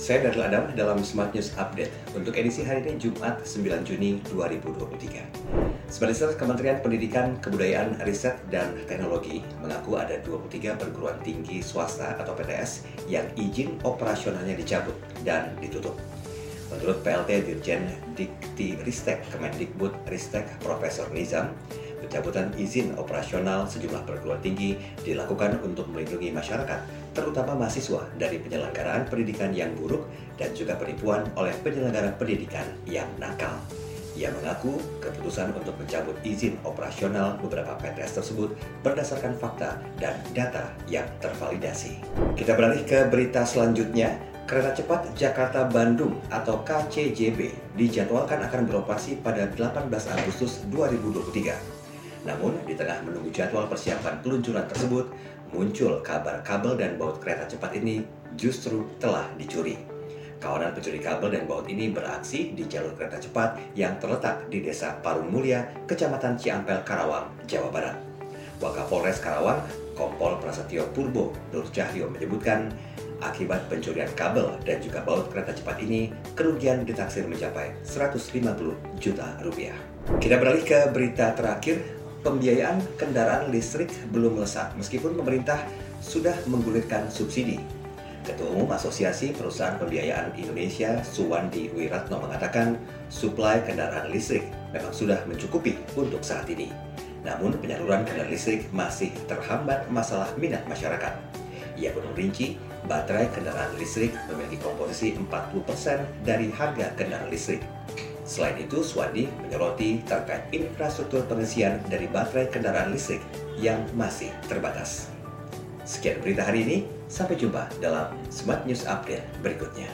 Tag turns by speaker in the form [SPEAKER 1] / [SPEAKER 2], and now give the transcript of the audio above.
[SPEAKER 1] Saya Daryl Adam dalam Smart News Update untuk edisi hari ini Jumat 9 Juni 2023. Sebagai Kementerian Pendidikan, Kebudayaan, Riset, dan Teknologi mengaku ada 23 perguruan tinggi swasta atau PTS yang izin operasionalnya dicabut dan ditutup. Menurut PLT Dirjen Dikti Ristek Kemendikbud Ristek Profesor Nizam, pencabutan izin operasional sejumlah perguruan tinggi dilakukan untuk melindungi masyarakat, terutama mahasiswa dari penyelenggaraan pendidikan yang buruk dan juga penipuan oleh penyelenggara pendidikan yang nakal. Ia mengaku keputusan untuk mencabut izin operasional beberapa PTS tersebut berdasarkan fakta dan data yang tervalidasi. Kita beralih ke berita selanjutnya. Kereta cepat Jakarta-Bandung atau KCJB dijadwalkan akan beroperasi pada 18 Agustus 2023. Namun, di tengah menunggu jadwal persiapan peluncuran tersebut, muncul kabar kabel dan baut kereta cepat ini justru telah dicuri. Kawanan pencuri kabel dan baut ini beraksi di jalur kereta cepat yang terletak di Desa Parung Mulia, Kecamatan Ciampel, Karawang, Jawa Barat. Wakapolres Karawang, Kompol Prasetyo Purbo Nur Cahyo menyebutkan Akibat pencurian kabel dan juga baut kereta cepat ini, kerugian ditaksir mencapai 150 juta rupiah. Kita beralih ke berita terakhir, pembiayaan kendaraan listrik belum melesat meskipun pemerintah sudah menggulirkan subsidi. Ketua Umum Asosiasi Perusahaan Pembiayaan Indonesia, Suwandi Wiratno mengatakan, suplai kendaraan listrik memang sudah mencukupi untuk saat ini. Namun penyaluran kendaraan listrik masih terhambat masalah minat masyarakat. Ia pun merinci, baterai kendaraan listrik memiliki komposisi 40% dari harga kendaraan listrik. Selain itu, Swandi menyoroti terkait infrastruktur pengisian dari baterai kendaraan listrik yang masih terbatas. Sekian berita hari ini, sampai jumpa dalam Smart News Update berikutnya.